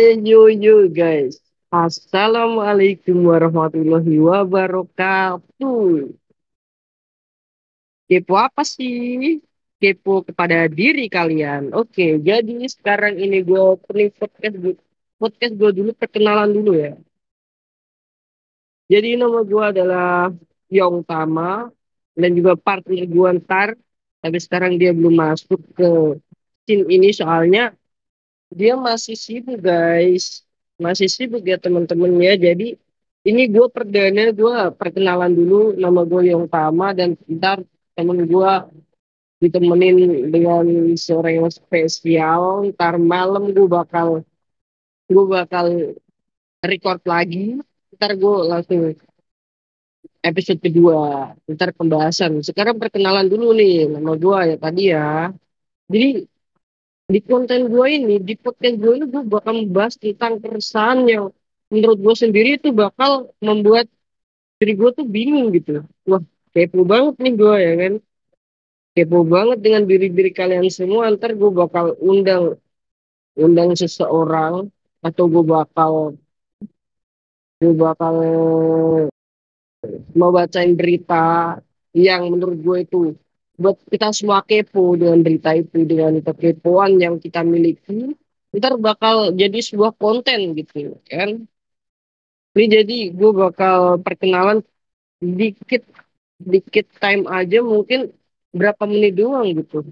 yo yo guys. Assalamualaikum warahmatullahi wabarakatuh. Kepo apa sih? Kepo kepada diri kalian. Oke, jadi sekarang ini gue opening podcast gue, podcast gue dulu perkenalan dulu ya. Jadi nama gue adalah Yong Tama dan juga partner gue ntar. Tapi sekarang dia belum masuk ke scene ini soalnya dia masih sibuk guys. Masih sibuk ya teman-teman ya jadi ini gue perdana gue perkenalan dulu nama gue yang utama dan ntar temen gue ditemenin dengan seorang yang spesial. Ntar malam gue bakal gue bakal record lagi. Ntar gue langsung episode kedua. Ntar pembahasan. Sekarang perkenalan dulu nih nama gue ya tadi ya. Jadi di konten gue ini, di podcast gue ini gue bakal membahas tentang keresahan yang menurut gue sendiri itu bakal membuat diri gue tuh bingung gitu. Wah, kepo banget nih gue ya kan. Kepo banget dengan diri-diri kalian semua. Ntar gue bakal undang undang seseorang atau gue bakal gue bakal mau bacain berita yang menurut gue itu buat kita semua kepo dengan berita itu dengan kekepoan yang kita miliki ntar bakal jadi sebuah konten gitu kan? Ini jadi gue bakal perkenalan dikit dikit time aja mungkin berapa menit doang gitu.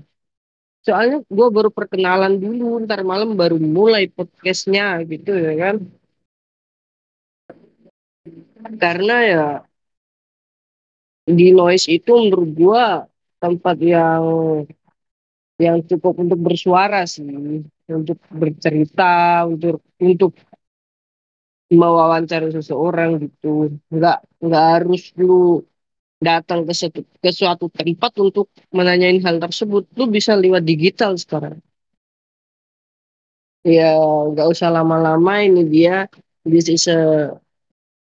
Soalnya gue baru perkenalan dulu ntar malam baru mulai podcastnya gitu ya kan? Karena ya di noise itu menurut gue tempat yang yang cukup untuk bersuara sih, untuk bercerita, untuk untuk mewawancara seseorang gitu. Nggak nggak harus lu datang ke suatu, ke suatu tempat untuk menanyain hal tersebut. Lu bisa lewat digital sekarang. Ya nggak usah lama-lama ini dia this is a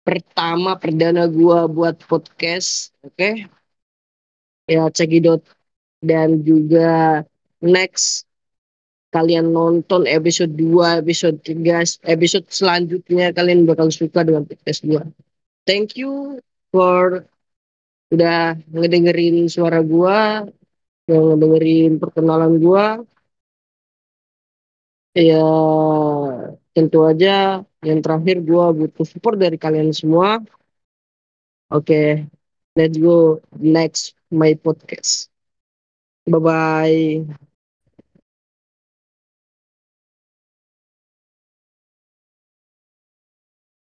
pertama perdana gua buat podcast, oke? Okay? Ya cekidot dan juga next kalian nonton episode 2, episode 3, episode selanjutnya kalian bakal suka dengan podcast gua. Thank you for udah ngedengerin suara gua, yang ngedengerin perkenalan gua. Ya tentu aja yang terakhir gua butuh support dari kalian semua. Oke, okay, let's go next my podcast. Bye-bye.